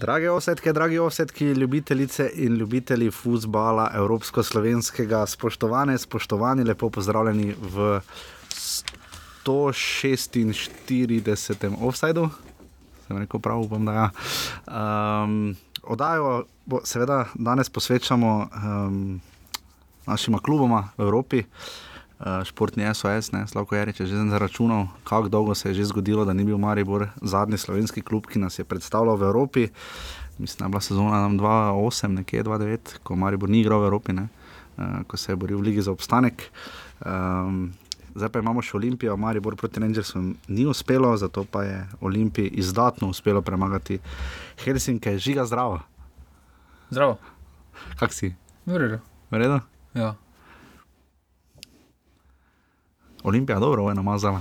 Drage osetke, dragi osetki, ljubitelice in ljubitelji futbola, evropsko-slovenskega, spoštovane, spoštovani, lepo pozdravljeni v 146. offsajdu. Sem rekel prav, upam, da ja. Um, Odajo, bo, seveda, danes posvečamo um, našima kluboma v Evropi. Uh, športni SOS, ne, Slavko Jarič je že zaračunal, kako dolgo se je že zgodilo, da ni bil Maribor zadnji slovenski klub, ki nas je predstavljal v Evropi. Mislim, da je bila sezona 2-8, nekje 2-9, ko Maribor ni igral v Evropi, ne, uh, ko se je boril v Ligi za obstanek. Um, zdaj pa imamo še Olimpijo, Maribor proti Rangersom ni uspelo, zato pa je Olimpiji izdatno uspelo premagati Helsinke, žiga zdravo. Zdravo. Kak si? V redu. V redu? Ja. Olimpija je dobro, ena mazala.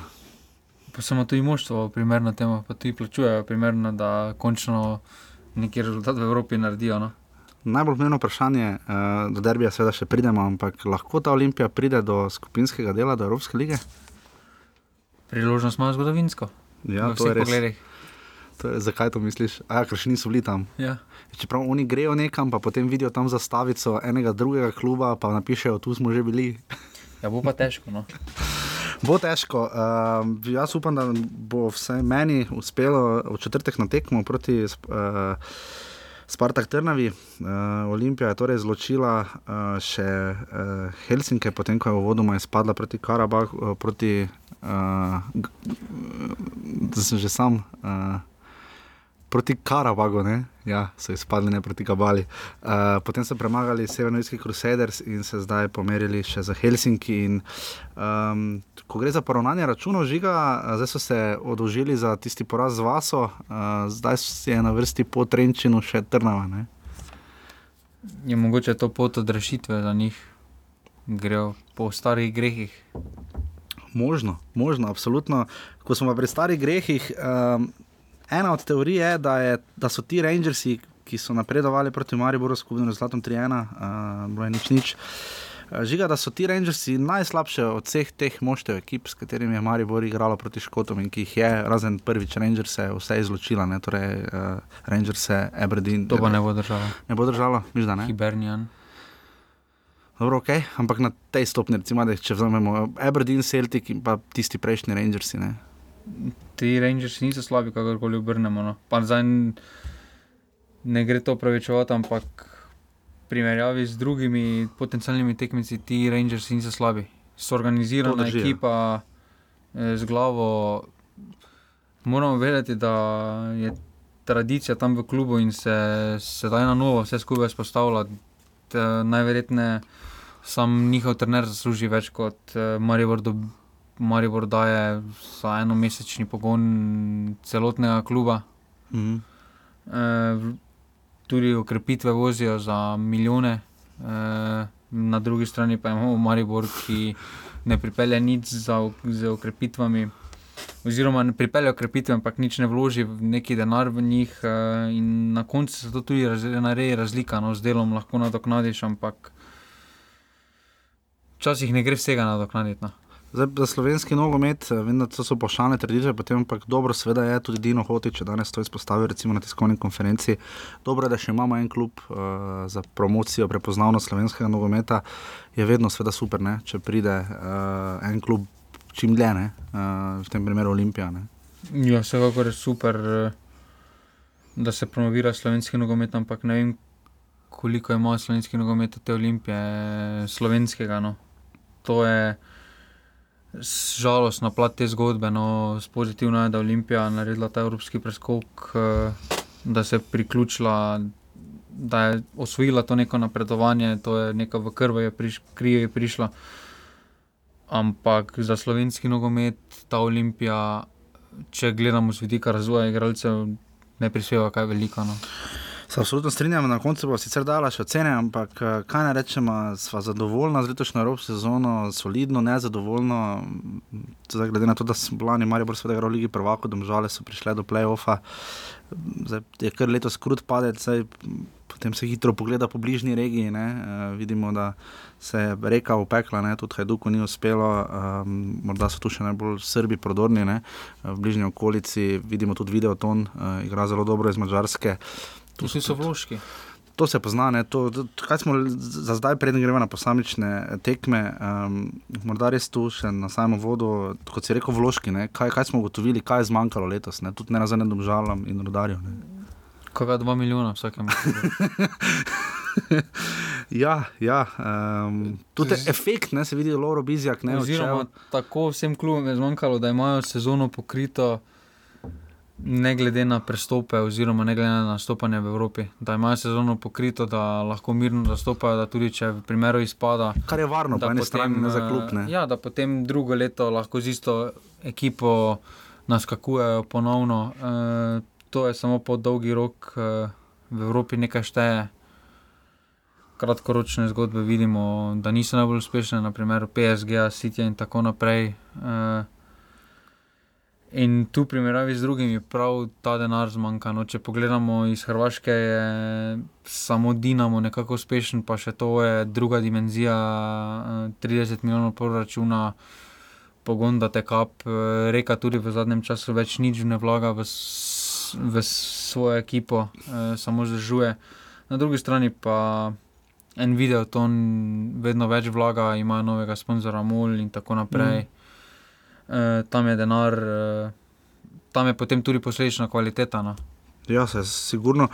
Pa samo tudi moštvo, primerno temu, pa tudi plačujejo, primerno, da končno neki rezultat v Evropi naredijo. No? Najbolj pomembno vprašanje, uh, do derbija seveda še pridemo, ampak lahko ta Olimpija pride do skupinskega dela, do Evropske lige? Priložnost ima zgodovinsko. Ja, to je res. pogledih. To je, zakaj to misliš? A, ja, ker še niso bili tam. Ja. Čeprav oni grejo nekam, pa potem vidijo tam zastavico enega drugega kluba, pa napišejo, tu smo že bili. ja, bo pa težko. No? Bo težko. Uh, jaz upam, da bo vse meni uspelo v četrtek na tekmo proti uh, Spartak Trnavi. Uh, Olimpija je torej zločila uh, še uh, Helsinke, potem ko je uvodoma izpadla proti Karabahu, uh, proti. Uh, da sem že sam. Uh, Proti Karabagu, ne? ja, so izpadli ne proti Kabali. Uh, potem so premagali Severnoirski Crusaders in se zdaj pomerili še za Helsinki. In, um, ko gre za poravnanje računov, žiga, uh, zdaj so se odložili za tisti poraz z Vaso, uh, zdaj je na vrsti po Trenčinu še Trnava. Ne? Je mogoče to pot od rešitve za njih, grejo po starih grehih. Možno, možno, absolutno. Ko smo pri starih grehih. Um, Ena od teorij je, da, je, da so ti Rangersi, ki so napredovali proti Mariboru, skupaj z Zlatom 3-1, uh, bilo je nič nič. Uh, žiga, da so ti Rangersi najslabše od vseh teh moštev ekip, s katerimi je Maribor igralo proti Škotom in ki jih je, razen prvič, Rangerse vse izločila, ne? torej uh, Rangerse, Aberdeen. To pa ne bo držalo. Ne bo držalo, miš da ne. Hibernian. Dobro, ok, ampak na tej stopni, recimo, da če vzamemo Aberdeen, Celtic in pa tisti prejšnji Rangersi. Ne? Ti Rangers niso slabi, kakorkoli obrnemo. No. Pa zdaj ne gre to pravičevati, ampak v primerjavi z drugimi potencialnimi tekmeci, ti Rangers niso slabi. So organizirana drži, ja. ekipa eh, z glavo. Moramo vedeti, da je tradicija tam v klubu in se sedaj na novo vse skupaj spostavlja. Najverjetneje sam njihov trener zasluži več kot eh, Maribor dobi. Maribor daje za enomesečni pogon celotnega kluba. Mhm. E, tudi okrepitve vozijo za milijone, e, na drugi strani pa imamo Maribor, ki ne pripelje nič za, z okrepitvami. Oziroma, ne pripelje okrepitve, ampak nič ne vloži neki denar v njih, e, in na koncu se to tudi raz, naredi razlika, no, z delom lahko nadoknadiš, ampak včasih ne gre vsega nadoknaditi. No. Zdaj, za slovenski nogomet, eh, vem, da so pošaljene trditve, potem pa dobro, seveda je tudi Dino Hotič, če danes to izpostavil recimo na tiskovni konferenci. Dobro je, da še imamo en klub uh, za promocijo, prepoznavnost slovenskega nogometa, je vedno seveda super, ne? če pride uh, en klub čim dlje, ne? uh, v tem primeru Olimpija. Ne? Ja, vsekakor je super, da se promovira slovenski nogomet, ampak ne vem, koliko ima slovenski nogomet te olimpije slovenskega. No. To je žalostna plat te zgodbe. No. Pozitivno je, da je Olimpija naredila ta evropski preskok, eh, da se je priključila, da je osvojila to neko napredovanje, to je neka v krvi je priš, krije je prišla. Ampak za slovenski nogomet ta Olimpija, če gledamo z vidika razvoja igralcev, ne prispeva kaj veliko. No. Se absolutno strinjam, na koncu bo sicer dala še ocene, ampak eh, kaj naj rečemo, sva zadovoljna z letošnjo Evropsko sezono, solidno, nezadovoljno. Zdaj, glede na to, da smo lani Marijo Borso igral v Ligi prvako, domžale so prišle do play-offa. Zdaj, je kar letos krut padec, zdaj, potem se hitro pogleda po bližnji regiji. Ne, uh, vidimo, da se je reka upekla, ne, tudi Hajduku ni uspelo, um, morda so tu še najbolj Srbi prodorni ne, v bližnji okolici. Vidimo tudi video ton, uh, igra zelo dobro iz Mačarske. Tu so vložki. To se pozna, ne, to, to, kaj smo za zdaj, preden gremo na posamične tekme, um, morda res tu še na samem vodu, kot si rekel, vložki, ne, kaj, kaj smo ugotovili, kaj je zmanjkalo letos, ne, tudi ne nazaj domžalam in rodarjem. Kaj dva milijona vsakem? ja, ja um, tudi efekt, ne, se vidi, Loro Bizjak. Ne, Oziroma, tako vsem klubom je zmanjkalo, da imajo sezono pokrito, ne glede na prestope, oziroma ne glede na nastopanje v Evropi. Da imajo sezono pokrito, da lahko mirno nastopajo, da tudi če v primeru izpada. Kar je varno, da ne za klub. Ne. eh, Ja, da potem drugo leto lahko z isto ekipo naskakujejo ponovno. E, to je samo po dolgi rok e, v Evropi nekaj šteje. Kratkoročne zgodbe vidimo, da niso najbolj uspešne, naprimer PSG, City in tako naprej. E, in tu, primerjavi z drugimi, prav ta denar zmanjka. No, če pogledamo iz Hrvaške, je samo Dinamo nekako uspešen, pa še to je druga dimenzija, eh, 30 milijonov proračuna, pogon da te kap, eh, reka tudi v zadnjem času več nič ne vlaga v, v svojo ekipo, eh, samo zdržuje. Na drugi strani pa en video, to vedno več vlaga, ima novega sponzorja MOL in tako naprej. Mm. E, tam je denar, e, tam je potem tudi posledična kvaliteta. No. Ja, se sigurno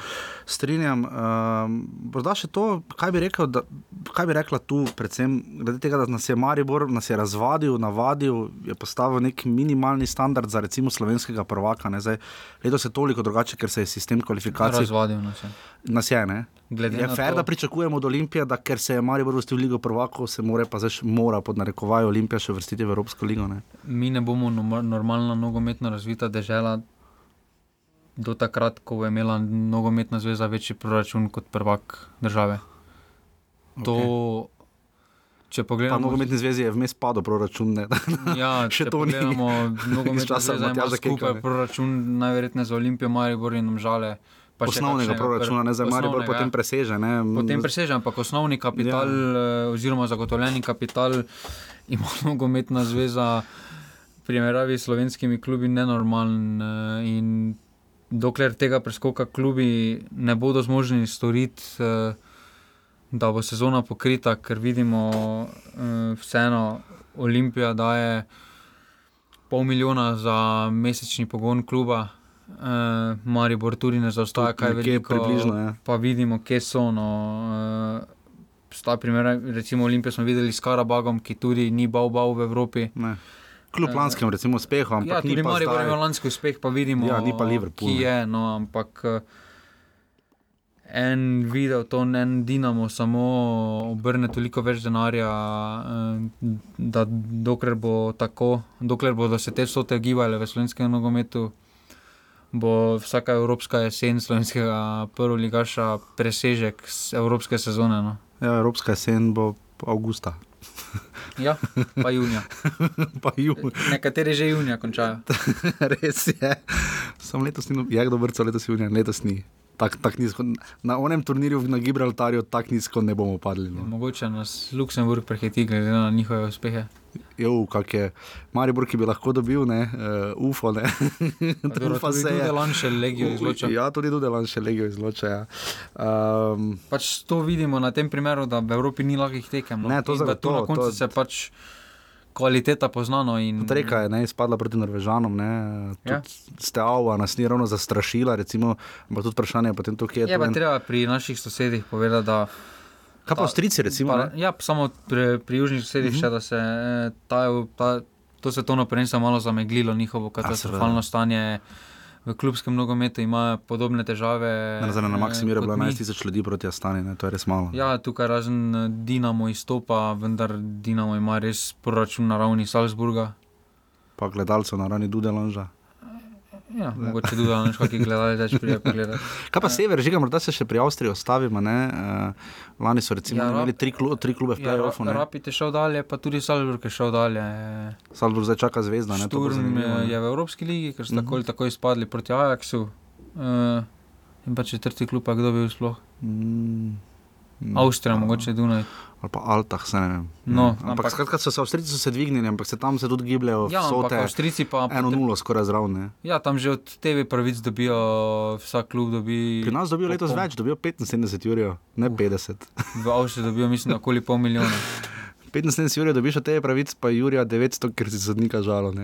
strinjam. Um, morda še to, kaj bi, rekel, da, kaj bi rekla tu, predvsem glede tega, da nas je Maribor nas je razvadil, navadil, je postavil nek minimalni standard za recimo slovenskega prvaka. Ne, zdaj, letos je toliko drugače, ker se je sistem kvalifikacij Razvadil nas je. nas je. Ne. Glede Je fair, to- da pričakujemo od Olimpije, da ker se je Maribor vrstil v Ligo prvakov, se mora pa zdaj mora pod narekovajem Olimpija še vrstiti v Evropsko ligo. Ne. Mi ne bomo norma- normalna nogometno razvita država do takrat, ko bo imela nogometna zveza večji proračun kot prvak države. To, če Pa pogledamo, zvezi je vmes padel proračun. Ne. Ja, Še če to ni. pogledamo, nogometna Iz časa zveza ima Matjaža Keka, skupaj ne. proračun, najverjetneje za Olimpijo, Maribor in žale. pa Osnovnega kakšnega proračuna, ne za Maribor, potem preseže. Ne. Potem preseže, ampak osnovni kapital, ja. oziroma zagotovljeni kapital, ima nogometna zveza, v primerjavi s slovenskimi klubi, nenormalen. eh, In dokler tega preskoka klubi ne bodo zmožni storiti, eh, da bo sezona pokrita, ker vidimo, eh, vseeno Olimpija daje pol milijona za mesečni pogon kluba. Uh, Maribor tudi ne zaostaja, kaj veliko. približno, ja. Pa vidimo, kje so. No, uh, sta primer, recimo Olimpijo smo videli s Karabagom, ki tudi ni bal bal v Evropi. Ne. Kljub lanskem recimo, uspehu, ampak Ja, tudi pa Maribor zdaj- ima lanski uspeh, pa vidimo, Ja, ni pa Liverpool, ki je. No, ampak eh, en video, to en Dinamo, samo obrne toliko več denarja, eh, da dokler bo tako, dokler bodo se te vsote gibale v slovenskem nogometu. Bo vsaka evropska jesen slovenskega prvoligaša presežek s evropske sezone. No. Ja, Evropska jesen bo avgusta. Ja, pa junija. pa ju, Nekateri že junija končajo. res je. Sam letos ni, no- je kdo vrcal letos junija, letos ni. Tak, tak nizko, na onem turnirju na Gibraltarju tako nizko ne bomo padli. No. Mogoče nas Luksemburg prehiti, glede na njihove uspehe. Jo, kak je Maribor, ki bi lahko dobil, ne, uh, UFO. Ne. UFO tudi se je. Dudelan še legijo izločil. Ja, tudi Dudelan še legijo izloča. Ja. Um, Pač to vidimo na tem primeru, da v Evropi ni lahkih tekem. No? Ne, to In da tu zagotovo, na koncu to- se pač kvaliteta poznano. In... Reka je ne, izpadla proti Norvežanom, Ja. tudi Steava nas ni ravno zastrašila, recimo, ampak tudi vprašanje je potem tukaj. Je pa treba pri naših sosedih povedati, da. Kaj pa Avstrijci, recimo? Pa, ja, samo pri, pri južnih sosedih, uh -huh. še, da se eh, ta, ta, to svetovno prvenstvo malo zameglilo njihovo katastrofalno stanje. V klubskem nogometu imajo podobne težave. Na, na, Maksimiru je bilo mi. 11 tisoč ljudi proti Astani, ne, to je res malo. Ja, tukaj razen eh, Dinamo izstopa, vendar Dinamo ima res proračun na ravni Salzburga. Pa gledalcev na rani Dudelanža. Ja, mogoče tudi, da neš kakšni gledalci več prije pogledati. Kaj pa sever, žiga, morda se še pri Avstriji ostavimo. Ne? Uh, lani so recimo Ja, ja, imeli tri, klu, tri klube v Ja, play-offu. ne. Rapid je šel dalje, pa tudi Salzburg je šel dalje. Salzburg zdaj čaka zvezda. Ne? Sturm zanimivo, je, ne. v Evropski ligi, ker so Mhm. tako ali tako izpadli proti Ajaxu. Uh, in pa četrti klub, pa kdo bi bil sploh? Mm, Avstrija, mogoče Dunaj. Ali pa Altah, se. No, ampak, ampak ampak- skratka so se Avstrijci so se dvignili, ampak se tam se tudi gibljajo Ja, vsote. Avstrijci pa. Eno nulo skoraj zraven. ne. Ja, tam že od TV pravic dobijo, vsak klub dobi. Pri nas dobijo letos pol- več, dobijo 75 ur, ne 50. V Avstriji dobijo, mislim, okoli pol milijona. 75 ur dobiš od tebe pravic, pa Jurija 900, ker si sodnika žalo.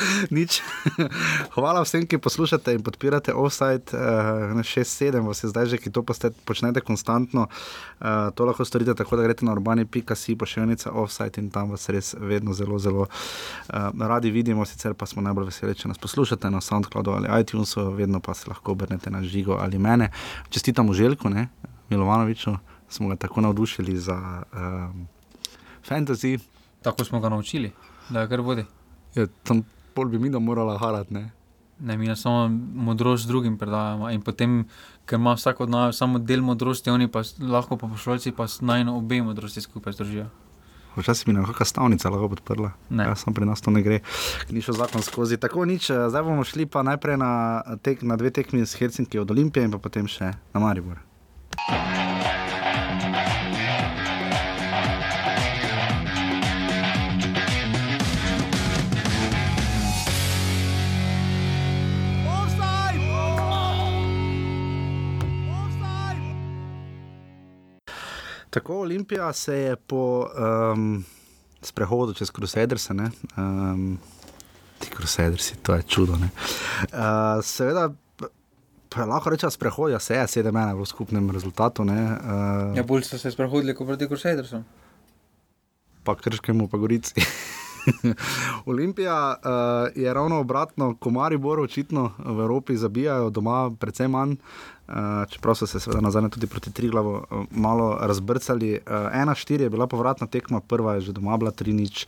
Nič. Hvala vsem, ki poslušate in podpirate offside. Uh, 6-7 vas je zdaj že, ki to poste, počnete konstantno. Uh, to lahko storite tako, da greste na urbani.si pošiljnica offside in tam vas res vedno zelo, zelo uh, radi vidimo. Sicer pa smo najbolj veseli, če nas poslušate na SoundCloudu ali iTunesu, vedno pa se lahko obrnete na žigo ali mene. Čestitamo Željku, ne? Milovanoviču, smo ga tako navdušili za um, fantasy. Tako smo ga naučili, da je kar vodi. Ja, tam pol bi mi da morala harati. Ne? Ne, mi samo modrost drugim predajamo. In potem, ker ima vsak od nas samo del modrosti, oni pa lahko pa pošolci pa naj obe modrosti skupaj zdržijo. Včasih bi nam kakšna stavnica lahko podprla. Ne. Ja, samo pri nas to ne gre, ni šel zakon skozi. Tako nič, eh, zdaj bomo šli pa najprej na, tek, na dve tekmi s Helsinki od Olimpije in pa potem še na Maribor. Tako Olimpija se je po um, sprehodu čez Crusaders, um, ti Crusadersi, to je čudo. ne. Uh, seveda, pa lahko rečemo, sprehod, ja, se je sedem ena v skupnem rezultatu, ne, uh, Ja, bolj so se sprehodili kot proti Crusadersom. pa krškemu, pa gorici. Olimpija uh, je ravno obratno, ko Maribor očitno v Evropi zabijajo, doma precej manj, uh, čeprav so se seveda nazaj tudi proti Triglavu uh, malo razbrcali. Uh, 1-4 je bila povratna tekma, prva je že doma bila 3-0.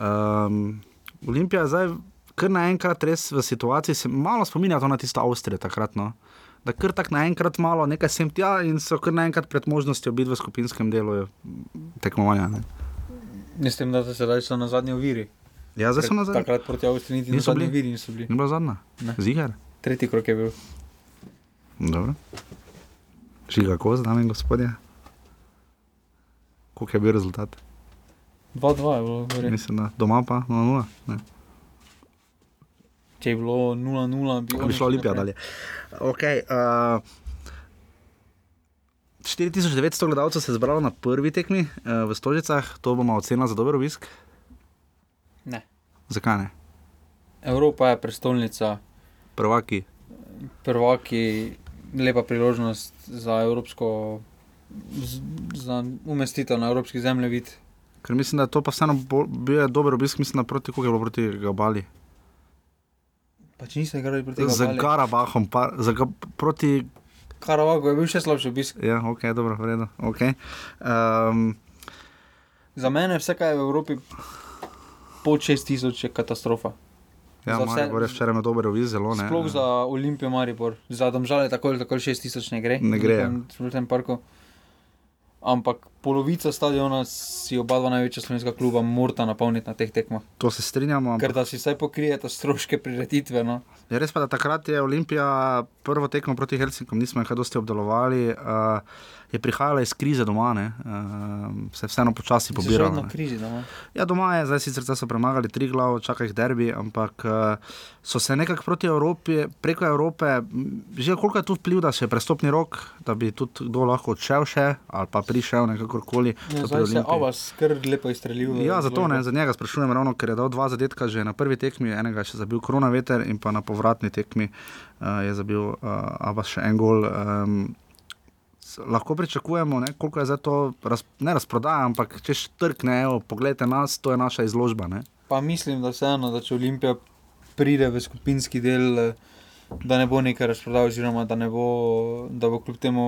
Um, Olimpija je zdaj kar naenkrat res v situaciji, se malo spominja na tisto Avstrijo takrat. No? Da kar tako naenkrat malo nekaj sem tja in so kar naenkrat pred možnostjo biti v skupinskem delu tekmovanja. Ne? Mislim, da so sedaj so na zadnji oviri. Ja, zdaj so nazaj. Takrat proti Avstriji niti na Niso zadnji bili? oviri niso bili. Ni bila zadnja? Ne. Zigar? Tretji krok je bil. Dobro. Žiga koz, dame in gospodje. Koliko je bil rezultat? 2-2 je bilo, gori. Mislim, da doma pa 0-0. Ne. če je bilo 0-0, bi, Bi šli Olimpija dalje. Okay, uh, 4900 gledalcev se je zbralo na prvi tekmi uh, v Stožicah, to bomo ocenili za dober obisk. Ne. Zakaj ne? Evropa je prestolnica, Prvaki. prvaki, lepa priložnost za evropsko, za umestitev na evropski zemljevid. Ker mislim, da je to pa vseeno bil dober obisk, mislim, proti koga je bilo proti Gabali. Pač niso igrali proti Gabali. Karabahom, pa, za, proti Karavago je bil še slabši obisk. Ja, ok, dobro, v redu. Okay. Um, Za mene vse, kar je v Evropi pod 6000, je katastrofa. ja, Za vse- Maribor je včeraj imel dober obisk, zelo ne. Sploh za Olimpijo Maribor, za domžale tako ali tako 6000 ne gre. Ne gre, ja. V tem parku. Ampak polovica stadiona si oba dva največja slovenska kluba morata napolniti na teh tekmah. To se strinjamo. Ker Ampak, da si vsaj pokrijete stroške prireditve. No. je res pa, da takrat je Olimpija prvo tekmo proti Helsinkom, nismo jih dosti obdelovali, uh, je prihajala iz krize doma, ne, uh, se je vseeno počasi pobirala. Na križi, da, no. Ja, doma je, zdaj sicer so premagali tri glav, čaka jih derbi, ampak uh, so se nekako proti Evropi, preko Evrope, že koliko je tu vpliv, da se je prestopni rok, da bi tudi kdo lahko odšel še ali pa prišel nekakorkoli. Ja, to pri zdaj se Olimpiji. Avas kar lepo izstrelil. Ja, zato ne, za njega sprašujem ravno, ker je dal dva zadetka že na prvi tekmi, enega je še zabil korona veter in pa na povratni tekmi uh, je zabil uh, Abbas še en gol. Um, Lahko pričakujemo, ne, koliko je za to, raz, ne razprodaja, ampak če štrkne, evo, pogledajte nas, to je naša izložba. Ne. Pa mislim, da vseeno, da če Olimpija pride v skupinski del, da ne bo nekaj razprodal, oziroma da, ne bo, da bo kljub temu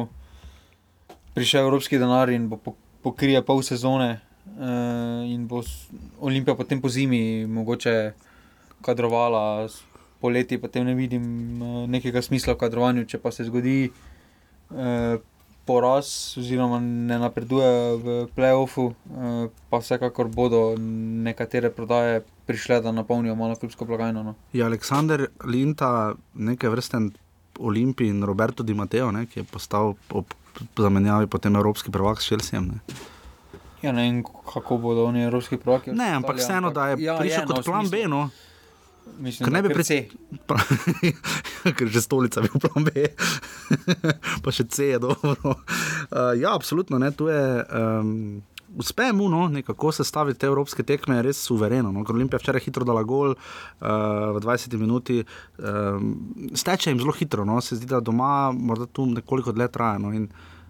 prišel evropski denar in bo po- pokrije pol sezone. Uh, in bo Olimpija potem po zimi mogoče kadrovala, poleti potem ne vidim eh, nekega smisla v kadrovanju, če pa se zgodi eh, poraz, oziroma ne napreduje v playoffu, eh, pa vsekakor bodo nekatere prodaje prišle, da napolnijo malo klubsko blagajno. No. Je Aleksandr Linta neke vrste Olimpij in Roberto Di Matteo, ne, ki je postal ob zamenjavi potem evropski prvak s Čelsijem. Ne. Ja, ne vem, kako bodo oni evropski prvaki. ne, ampak vseeno, da je ja, prišel no, kot v plan B. No. Mislim, Ker ne bi pri- C. Ker že stolica bil plan B, pa še C je dobro. Uh, ja, absolutno, ne, tu je. Um, Uspe mu no, nekako sestaviti te evropske tekme, res suvereno. No. Olimpija včeraj hitro dala gol uh, v 20 minuti, um, steče jim zelo hitro, no. se zdi, da doma morda tu nekoliko dlje traja. No. In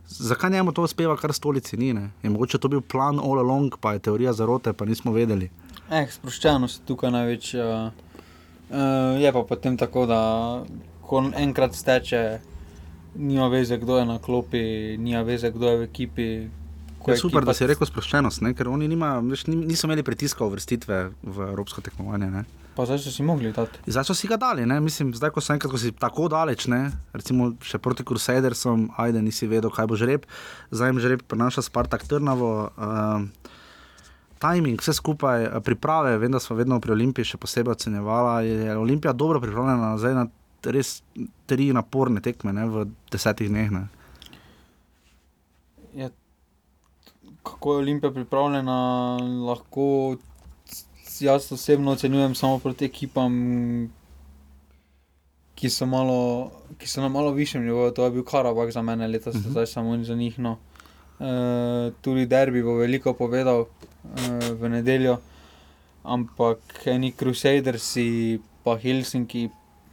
Zakaj njemu to uspeva, kar stolici ni? Ne? Je mogoče to bil plan all along, pa je teorija zarote, pa nismo vedeli. Eh, sproščenost je tukaj največ. Uh, uh, je pa potem tako, da ko enkrat steče, nima veze, kdo je na klopi, nima veze, kdo je v ekipi. Je super, ekipa- da si rekel sproščenost, ne? ker oni nima, veš, ni- niso imeli pritiska uvrstitve v evropsko tekmovanje. Ne? Pa zdaj so si mogli dati. Zdaj so si ga dali, ne? mislim, zdaj ko enkrat, ko si tako daleč, ne? recimo še proti Crusadersom, ajde nisi vedel, kaj bo žreb, zdaj jim žreb prenaša Spartak Trnavo. Uh, Timing, vse skupaj, eh, priprave, vem, da smo vedno pri Olimpiji še posebej ocenjevali. Je Olimpija dobro pripravljena zdaj na res tri naporne tekme ne, v desetih dneh. Ne. Ja, kako je Olimpija pripravljena, lahko jaz osebno ocenjujem samo proti ekipam, ki so, malo, ki so na malo višjem nivoju. To je bil Karabak za mene, letos uh Mhm. -huh. zdaj samo za njih. No. E, tudi derbi bo veliko povedal v nedeljo, ampak eni Crusadersi pa Helsinki.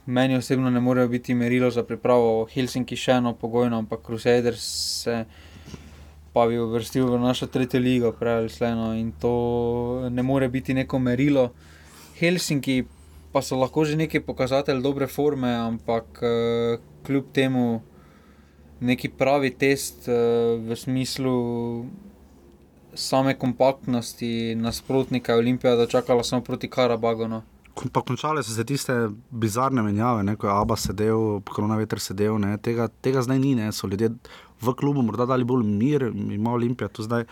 Meni osebno ne morejo biti merilo za pripravo. Helsinki še eno pogojno, ampak Crusaders se pa bi uvrstil v našo tretjo ligo, prej ali slej. In to ne more biti neko merilo. Helsinki pa so lahko že neki pokazatelj dobre forme, ampak uh, kljub temu neki pravi test uh, v smislu same kompaktnosti nasprotnika je Olimpija dočakala samo proti Karabagu. No. Pa končale so se tiste bizarne menjave, ne, ko je Abba sedel, koronaveter sedel. Ne, tega, tega zdaj ni, ne, so ljudje v klubu morda dali bolj mir, ima Olimpija tu zdaj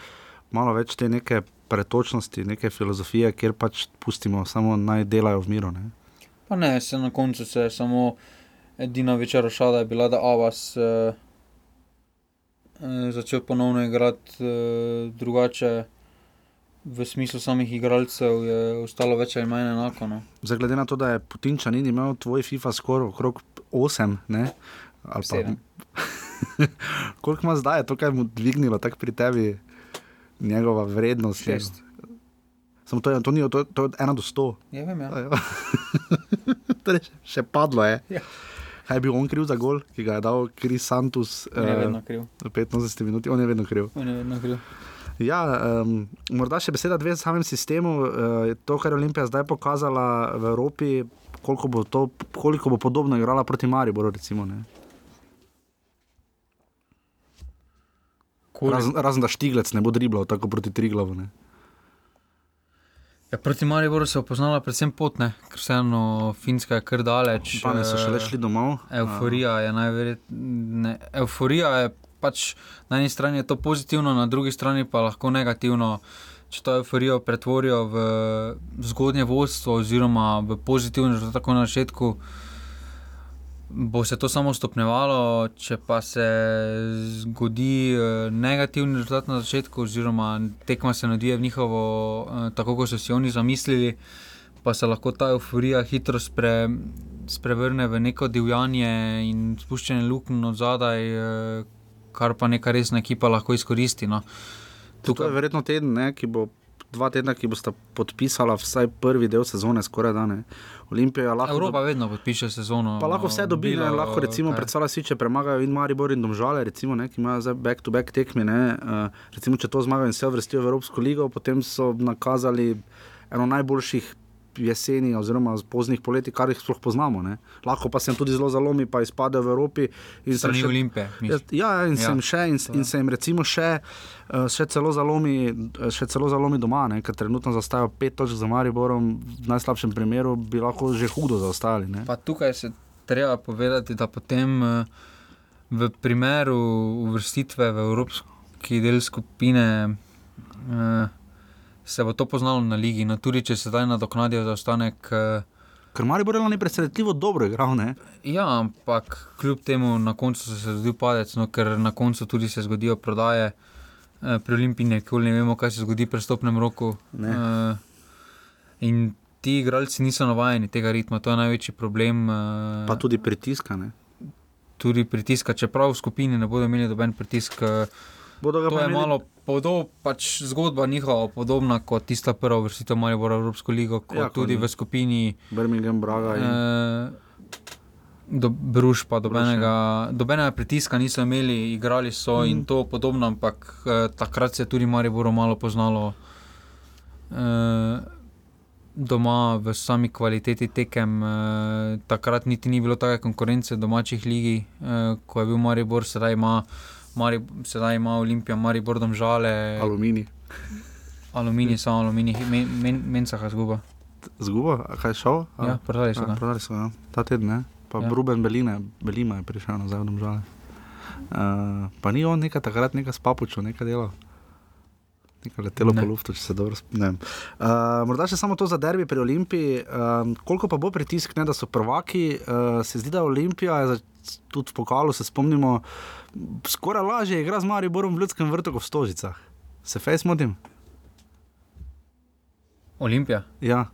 malo več te neke pretočnosti, neke filozofije, kjer pač pustimo, samo naj delajo v miru. Ne. Pa ne, se na koncu se je samo edina večera šala je bila, da uh, uh, začel ponovno igrati uh, drugače. V smislu samih igralcev je ostalo več ali manj enako. No. Zdaj, glede na to, da je Putinča ni imel tvoj FIFA skoraj okrog 8, ne, ali pa Sedem. koliko ima zdaj, je to, kaj mu dvignilo tako pri tebi njegova vrednost. Šest. Samo to je, to ni, to, to je ena do 100. Ja, vem, ja. Torej, še padlo je. Ja. Kaj je bil on kriv za gol, ki ga je dal Kris Santos On je eh, vedno kriv. v 85 minuti, on je vedno kriv. On je vedno kriv. Ja, um, morda še beseda dve o samem sistemu. Uh, to, kar je Olimpija zdaj pokazala v Evropi, koliko bo, to, koliko bo podobno igrala proti Mariboru. Recimo, ne. Razen, razen da Štiglec ne bo driblal tako proti Triglavu. Ne. Ja, proti Mariboru se je opoznala predvsem pot, ne? ker vseeno Finska je kar daleč. Danes so eh, šele šli domov. Euforija je najverjetneje. Euforija je pač na eni strani je to pozitivno, na drugi strani pa lahko negativno. Če to euforijo pretvorijo v zgodnje vodstvo, oziroma v pozitivno, že tako na začetku, bo se to samo stopnjevalo. Če pa se zgodi eh, negativni rezultat na začetku, oziroma tekma se nadije v njihovo, eh, tako kot so si oni zamislili, pa se lahko ta euforija hitro spre, sprevrne v neko divjanje in spuščanje luknj od zadaj, eh, kar pa neka resna ekipa lahko izkoristi. No. Tukaj je verjetno teden, ne, ki bo. Dva tedna, ki bosta podpisala vsaj prvi del sezone, skoraj da ne. Olimpija lahko. Evropa vedno podpiše sezono. Pa lahko vse dobi, ne, bilo, lahko recimo kaj. predstavlja si, če premagajo in Maribor in Domžale, recimo, ne, ki imajo zdaj back-to-back tekme. Ne, uh, recimo, če to zmagajo in se vrstijo v Evropsko ligo, potem so nakazali eno najboljših jeseni oziroma poznih poleti, kar jih sploh poznamo. Ne. Lahko pa se jim tudi zelo zalomi, pa izpadejo v Evropi. Strani še- Olimpije. Ja, mislim. ja, in, Ja, ja, se še, in, in se jim recimo še, eh, še, celo zalomi, eh, še celo zalomi doma, ne, ker trenutno zastajajo pet točk za Mariborom, v najslabšem primeru bi lahko že hudo zaostali. Ne. Pa tukaj se treba povedati, da potem eh, v primeru uvrstitve v evropski del skupine eh, se bo to poznalo na ligi. No, tudi če se zdaj nadoknadijo zaostanek. eh, Ker Maribor je lani presenetljivo dobro igral. Ne. Ja, ampak kljub temu na koncu se je zgodil padec, no, ker na koncu tudi se zgodijo prodaje. eh, Pri Olimpiji nikoli ne vemo, kaj se zgodi pri stopnem roku. Ne. Eh, In ti igralci niso navajeni tega ritma, to je največji problem. eh, Pa tudi pritiska. Ne. tudi pritiska, čeprav v skupini ne bodo imeli doben pritisk. eh, Bodo ga To je imeli- malo podobno, pač zgodba njihova podobna kot tista prva vrstitev Maribora v Evropsko ligo, kot Ja, ja, tudi ni. v skupini Birmingham, Braga. In... eh, do, Bruž, pa dobenega, dobenega pritiska niso imeli, igrali so mm. in to podobno, ampak eh, takrat se je tudi Mariboro malo poznalo. Eh, Doma v sami kvaliteti tekem, eh, takrat niti ni bilo take konkurence domačih ligi, eh, ko je bil Maribor, sedaj ima, Mari, sedaj ima Olimpija, Maribor, domžale, Aluminij. aluminij, samo aluminij, men, men, mencaha zguba. Zguba, kaj je šel? Ja, prodali so ga. Prodali so ga, ja. ta teden. Ne? Pa Ja. ja. Ruben Belina, Belima je prišel nazaj v domžale. Uh, pa ni on nekaj takrat nekaj s papučo, nekaj delal. Letelo Ne. po luftu, če se dobro spomnim. Uh, morda še samo to za derbi pri Olimpiji. Uh, koliko pa bo pritisk, ne, da so prvaki, uh, se zdi, da Olimpija tudi v pokalu, se spomnimo, skoraj lažje igra z Mariborom v ljudskem vrtu kot v Stožicah. Se fejs motim? Olimpija. Ja,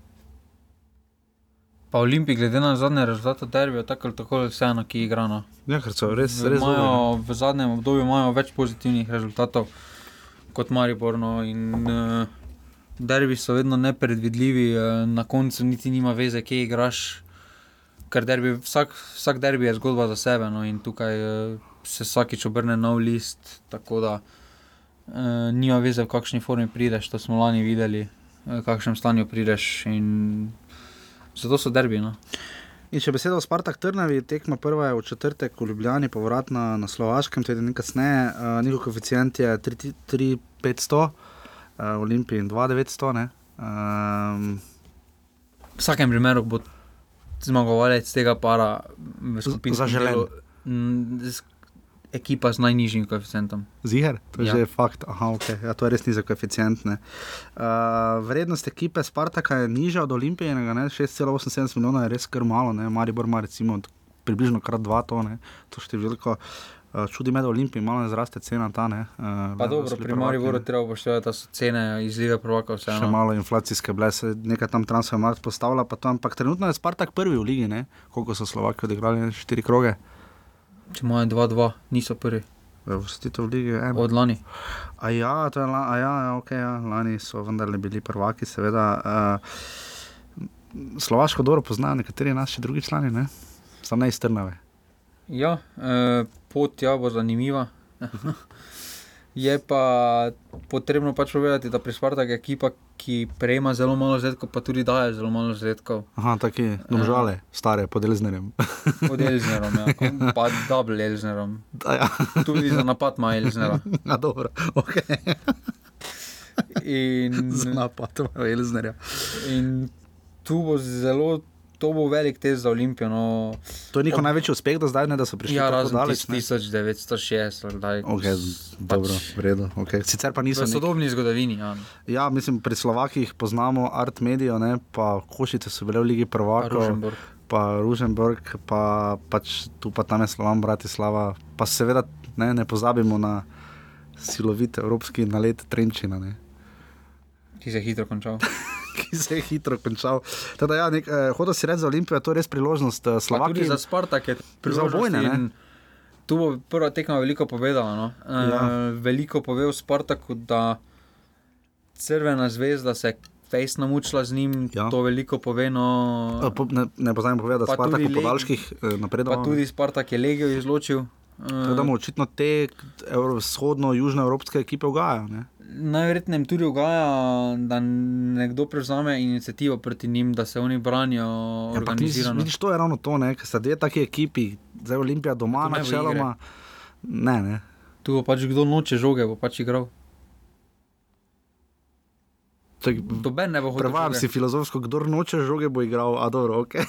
Pa Olimpij, glede na zadnje rezultate derbijo, tako ali tako vseeno, ki igra. No. ja ker so res, res imajo, v zadnjem obdobju imajo več pozitivnih rezultatov kot Mariborno. In, uh, derbi so vedno nepredvidljivi, uh, na koncu niti nima veze, kje igraš. Ker derbi, vsak, vsak derbi je zgodba za sebe no, in tukaj uh, se vsakič obrne nov list. Tako da uh, nima veze, v kakšni formi prideš, to smo lani videli, uh, v kakšnem stanju prideš. In zato so derbi. No. In če besedo o Spartak Trnavi, tekma prva je v četrtek v Ljubljani, povratna na Slovaškem, teden kasneje, uh, njihov koeficient je 3500, uh, Olimpij in 2900. Ne? Um, V vsakem primeru bo zmagovalec tega para v skupini. zaželen. Ekipa z najnižjim koeficientom. Ziger, to je Ja. že fakt. Aha, okay. ja, to je res nizek koeficient. ne. Uh, vrednost ekipe Spartaka je nižja od Olimpijega, 6,78 milijona je res kar malo, ne? Maribor ima recimo približno krat dva to, ne? to številko. Uh, čudi me, da Olimpiji malo ne zraste cena ta. Ne? Uh, Pa dobro, pri Mariboru treba upoštevati, da so cene iz lige prvaka Še vseeno. malo inflacijske bile, se nekaj tam transfermarkt postavlja, pa to, ampak trenutno je Spartak prvi v ligi, ne? koliko so Slovaki odigrali, štiri kroge, Če imajo 2-2, niso prvi vrstitev v ligi. ena. od lani. A ja, to je la, a ja, ja, okay, ja, lani so vendarle bili prvaki, seveda. Uh, Slovaško dobro poznajo nekateri naši drugi člani, ne? samo ne iz Trnave. Ja, eh, pot ja bo zanimiva. Je pa potrebno pač povedati, da pri Spartaku je ekipa, ki prejema zelo malo zredkov, pa tudi daje zelo malo zredkov. Aha, taki domžale, stare, pod Elznerjem. Od Elznerom, ja. pa double Elznerom. ja, Tudi za napad ima Elznera. ja, dobro, ok. In, Z napadom Elznerja. in tu bo zelo, to bo velik test za Olimpijo. No. To je njihov največji uspeh do zdaj, ne, da so prišli Ja, tako daleč. ne? 1960, da Okay, dobro, v redu. Okay. Sicer pa niso v sodobni zgodovini. Ja. Ja, mislim, pri Slovakih poznamo Art Medijo, ne, pa Košice so bile v Ligi prvakov, pa Ruženburg, pa pač tu pa tam je Slovan Bratislava. Pa seveda ne, ne pozabimo na silovit evropski nalet Trenčina, ne, ki se je hitro končal. ki se je hitro končal. Teda, ja, nek, eh, hotel si reči za Olimpijo, to je res priložnost. Eh, Pa Slovaki, tudi za Spartak je Za obojne, ne? in Tu bo prva tekma veliko povedala. No? E, Ja. Veliko pove o Spartaku, da Crvena zvezda se je fejs namučila z njim, Ja. to veliko pove. No, eh, po- ne, ne pozabimo povedati, da Pa Spartak tudi po podaljških eh, napredoval. pa tudi Spartak je Legijo izločil. Tako da mu očitno te vzhodno-južnoevropske ekipe ugajajo. Ne. Najverjetneje tudi ugaja, da nekdo prevzame inicijativo proti njim, da se oni branijo vidiš, organizirano. vidiš, to je ravno to, ne, ker sta dve taki ekipi, zdaj Olimpija doma, To načeloma. Ne, ne. Tu bo pač kdo noče žoge, bo pač igral. Čak, Doben ne bo hotel. Prevajam žoge. si filozofsko, kdo noče žoge, bo igral, a dobro, ok.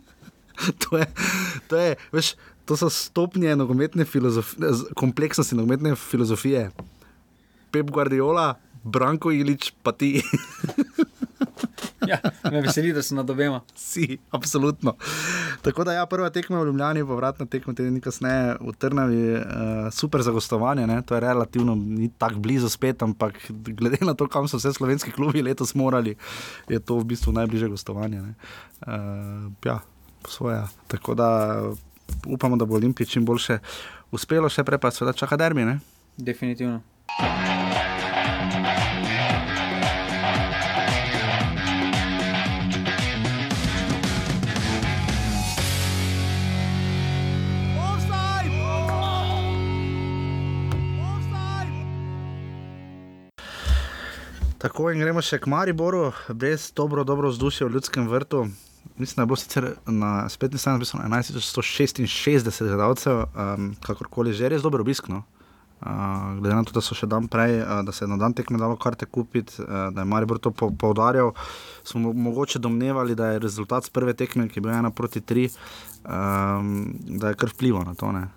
to, je, to, je, veš, to so stopnje nogometne filozofije, kompleksnosti nogometne filozofije. Pep Guardiola, Branko Ilič, pa ti. Ja, me veseli, da sem nad obema. Si, absolutno. Tako da, ja, prva tekma v Ljubljani, povratna tekma teden kasneje v Trnavi, uh, super za gostovanje, ne? to je relativno ni tako blizu spet, ampak glede na to, kam so vse slovenski klubi letos morali, je to v bistvu najbližje gostovanje. ne. Uh, ja, po svoje. Tako da upamo, da bo Olimpiji čim boljše uspelo, še prej pa seveda čaka derbi. Ne? Definitivno. Tako in gremo še k Mariboru, brez dobro, dobro vzdušje v ljudskem vrtu. Mislim, da je bilo sicer na spletni strani napisano 1166 gledalcev, um, kakorkoli že, res dober obisk. No? Uh, glede na to, da so še dan prej, uh, da se je na dan tekme dalo karte kupiti, uh, da je Maribor to po, poudarjal, smo mo- mogoče domnevali, da je rezultat z prve tekme, ki je bil ena proti tri, um, da je kar vplival na to, ne?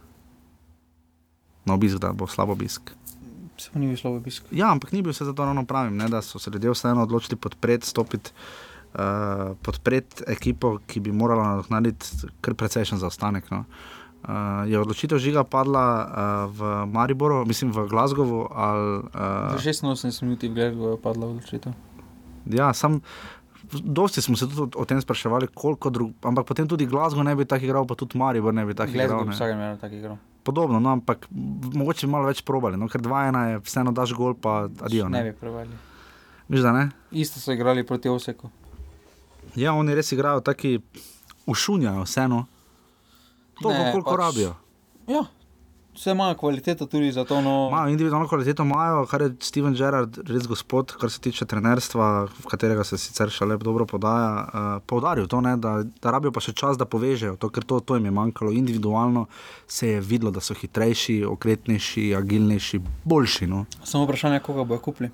na obisk, da bo slab obisk. Ni bil slabo obisk. Ja, ampak ni bil vse zato ravno pravim, ne, da so se ljudje vseeno odločili podpreti, stopiti, uh, podpreti ekipo, ki bi morala nadoknaditi kar precejšen zaostanek. No. Uh, je odločitev žiga padla uh, v Mariboru, mislim v Glasgowu. Ali, uh, Za 86 minut je gledal, je padla odločitev. ja, sam, dosti smo se tudi o, tem spraševali, koliko drug, ampak potem tudi Glasgow ne bi tako igral, pa tudi Maribor ne bi tako igral. Ne. bi vsakem eno tako igro. Podobno, no, ampak mogoče bi malo več probali, no, ker 2-1 je vseeno daš gol, pa adijo. Ne Ne, bi prevali. Miš, ne? Isto so igrali proti Oseku. Ja, oni res igrajo taki ušunjajo, vseeno. To, Ne, koliko pač- rabijo. Ja, vse imajo kvaliteto tudi za to. No, Imajo individualno kvaliteto, imajo, kar je Steven Gerrard, res gospod, kar se tiče trenerstva, v katerega se sicer še lep dobro podaja. Uh, poudaril to, ne, da, da rabijo pa še čas, da povežejo to, ker to, to jim je manjkalo. Individualno se je videlo, da so hitrejši, okretnejši, agilnejši, boljši. No. Samo vprašanje, koga bojo kupili.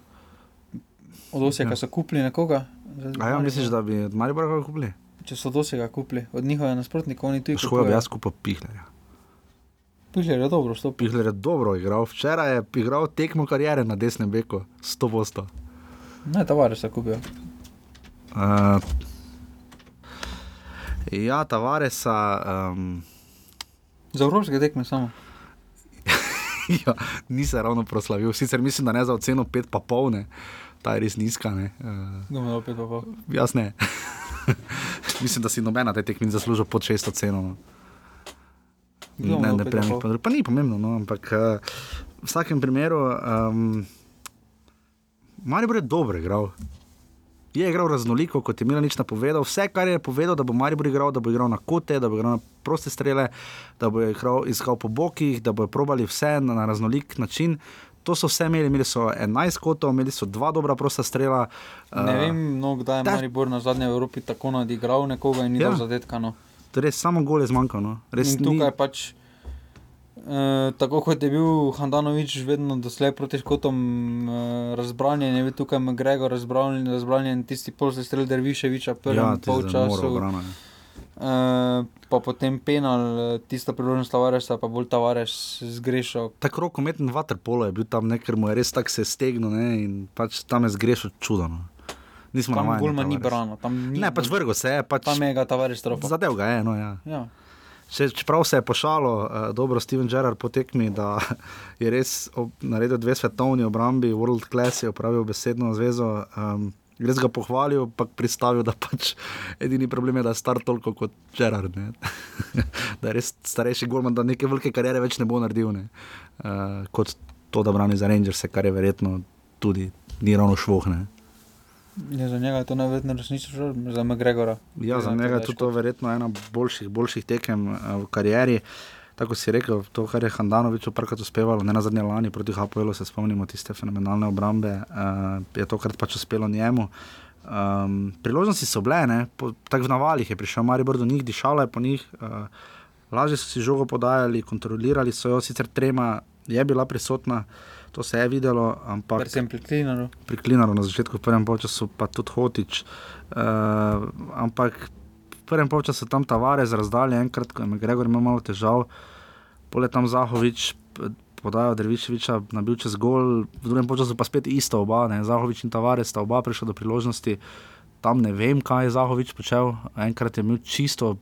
Od Oseka ja. so kupili nekoga. zdaj A ja, misliš, da bi od Maribora kupili? Če so od Oseka kupili, od njihove nasprotnikov, oni tudi Škoda bi jaz kupil Pihlerja. Pihler je dobro stopil. Pihler je dobro igral, včeraj je igral tekmo karijere na desnem beku, 100 posto. Ne, tavare se kupijo. Uh, ja, Tavaresa, um, Za evropske tekme samo. ja, ni se ravno proslavil, sicer mislim, da ne za oceno 5 pa polne, ta je res nizka. Ne? Uh, pa pol? jaz ne. mislim, da si nobena te tekme ni zaslužil pod 600 ceno. No. Kdo Ne, ne, opet prej, pa pol? pa ni pomembno, no, ampak uh, v vsakem primeru, um, Maribor je dobro igral. Je igral raznoliko, kot je Milanič napovedal. Vse, kar je povedal, da bo Maribor igral, da bo igral na kote, da bo igral na proste strele, da bo igral, iskal po bokih, da bo probali vse na, na raznolik način. To so vse imeli, imeli so 11 kotov, imeli so dva dobra prosta strela. Ne eh, vem, no, kdaj je da- Maribor na zadnje v Evropi tako nadigral nekoga in ni Ja. dal zadetka. Res samo gol je zmanjkalo. No. Res In tukaj pač, eh, tako kot je bil Handanovič vedno doslej proti škotom eh, razbranjen, je bil tukaj Gregor razbranjen, razbranjen tisti pol se strel Derviševiča, prvem ja, ja, polčasu. obrana. Eh, pa potem penal, eh, tista priložnost Tavaresa, pa bolj Tavares zgrešil. Tako rokometen vaterpolo je bil tam, ne, ker mu je res tako se stegnil ne, in pač tam je zgrešil čudo. Nismo Tam navajeni Gulman ni brano, tam ni. Ne, pač vrgo se je, pač Tam je ga Tavares trofal. zadev ga je. No, ja. Ja. Če, čeprav se je pošalo, uh, dobro, Steven Gerrard po tekmi, da je res ob, naredil dve svetovni obrambi, World Class je upravil besedno zvezo. Um, Res ga pohvalil, pa pristavil, da pač edini problem je, da je star toliko kot Gerard. da je res starejši golman, da neke velike karijere več ne bo naredil. Ne. Uh, kot to, da brani za Rangers, kar je verjetno tudi ni ravno švohne. Ja, za njega je to najverjetneje resnično, za McGregora. Ja, za njega je to to verjetno ena boljših, boljših tekem uh, v karieri. tako si rekel, to, kar je Handanovič oprkrat uspevalo, ne na zadnje lani proti Hapoelu, se spomnimo tiste fenomenalne obrambe, uh, je tokrat pač uspelo njemu. Um, priložnosti so bile, tako v navalih je prišel Maribor do njih, dišalo je po njih, uh, lažje so si žogo podajali, kontrolirali so jo, sicer trema je bila prisotna, to se je videlo, ampak Predvsem pri Klinaru. pri Klinaru na začetku, v prvem času pa tudi Hotič. Uh, ampak v prvem času tam Tavares razdalje, enkrat, ko je Gregor imel malo težav, pole tam Zahovič. Podajo Derviševiča na bil čez gol, v drugem času pa spet isto oba, ne? Zahovič in Tavares sta oba prišla do priložnosti. Tam ne vem, kaj je Zahovič počel. Enkrat je imel čisto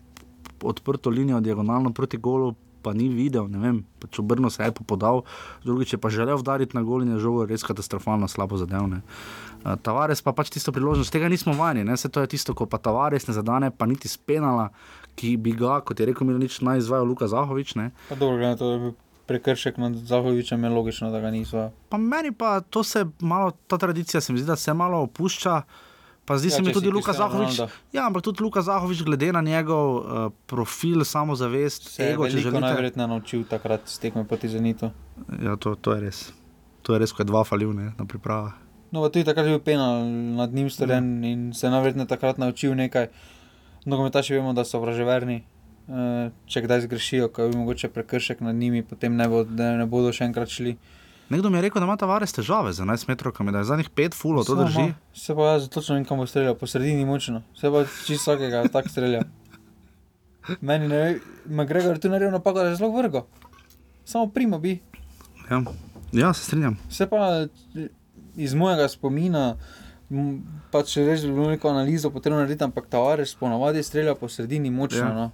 odprto linijo, diagonalno proti golu, pa ni videl, ne vem, pač obrnil se je pa podal, drugič je pa želel udariti na gol in je žogo res katastrofalno slabo zadevne. Uh, Tavares pa pač tisto priložnost, tega nismo vajeni, ne? se to je tisto, ko pa Tavares ne zadane, pa niti spenala, ki bi ga, kot je rekel Milanič, naj izvajal Luka Zahovič. Dobro, to, je bil prekršek nad Zahovičem, je logično, da ga ni izvajal. Pa meni pa to se malo, ta tradicija se mi zdi, da se malo opušča. Pa zdi Ja, se mi tudi Luka Cristiano Zahovič. Ronaldo. Ja, ampak tudi Luka Zahovič, glede na njegov uh, profil, samozavest, Se je ego, če veliko želite. najverjetneje naučil takrat s tekme proti Zenitu. Ja, to, to je res. To je res, ko je dva falil ne, na pripravah. No, tudi takrat je bil penal nad njim storjen ja. in se je najverjetneje takrat naučil nekaj. Nogometaši vemo, da so vraževerni. Eh, Če kdaj zgrešijo, ko je mogoče prekršek nad njimi, potem ne, bo, ne, ne bodo še enkrat šli. Nekdo mi je rekel, da ima Tavares težave z 11 metrov, da je zadnjih 5 fulov, to drži. ima. Se pa jaz točno vem, kam bo streljal, po sredini močno. Se pa čisto vsakega tako strelja. Meni ne ve, McGregor je tu naredil napako, da je zelo vrgo. Samo prima bi. Ja. ja, se strinjam. Vse pa iz mojega spomina, pa če res bi bilo neko analizo potrebno narediti, ampak Tavares ponavadi strelja po sredini močno. Ja. No.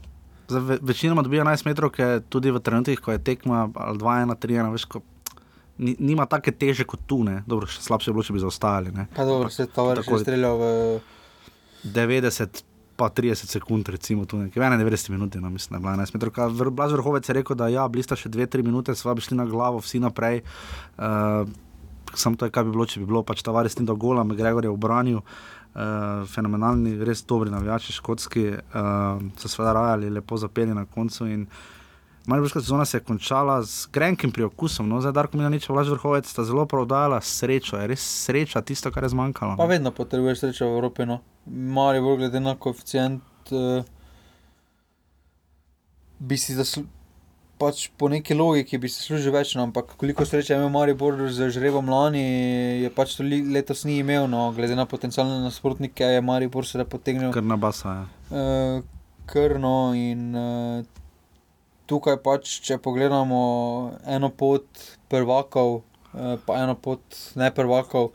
Za ve, večinoma dobijo 11 metrov, tudi v trenutkih, ko je tekma ali 2-1, 3-1, veš, ko ni, nima take teže kot tu, ne. Dobro, še slabše bi bilo, če bi zaostajali. Ne. Pa dobro, se je je. streljal v 90, pa 30 sekund, recimo tu nekaj, 91 minut, no, mislim, da je bila 11 metrov. Blaž Vrhovec je rekel, da ja, blista še 2-3 minute, sva bi šli na glavo, vsi naprej. Uh, Sam to je, kaj bi bilo, če bi bilo pač Tavares tem do gola, Gregor je obranil. Uh, fenomenalni, res dobri navijači, škotski, uh, so seveda rajali, lepo zapeli na koncu. In Mariborska sezona se je končala z grenkim priokusom, no, zdaj Darko Milanič, Vlaž Vrhovec sta zelo prodajala srečo, je res sreča tisto, kar je zmanjkalo. Pa no. vedno potrebuješ srečo v Evropi. No. Mali bolj glede na koeficient, uh, bi si zaslužil. Pač po neki logiki bi si služil več, no, ampak koliko sreče je imel Maribor z žrebom lani, je pač to letos ni imel, no, glede na potencialne nasprotnike, je Maribor se da potegnil Kar na basa je. uh, krno in uh, tukaj pač, če pogledamo eno pot prvakov, uh, pa eno pot ne prvakov,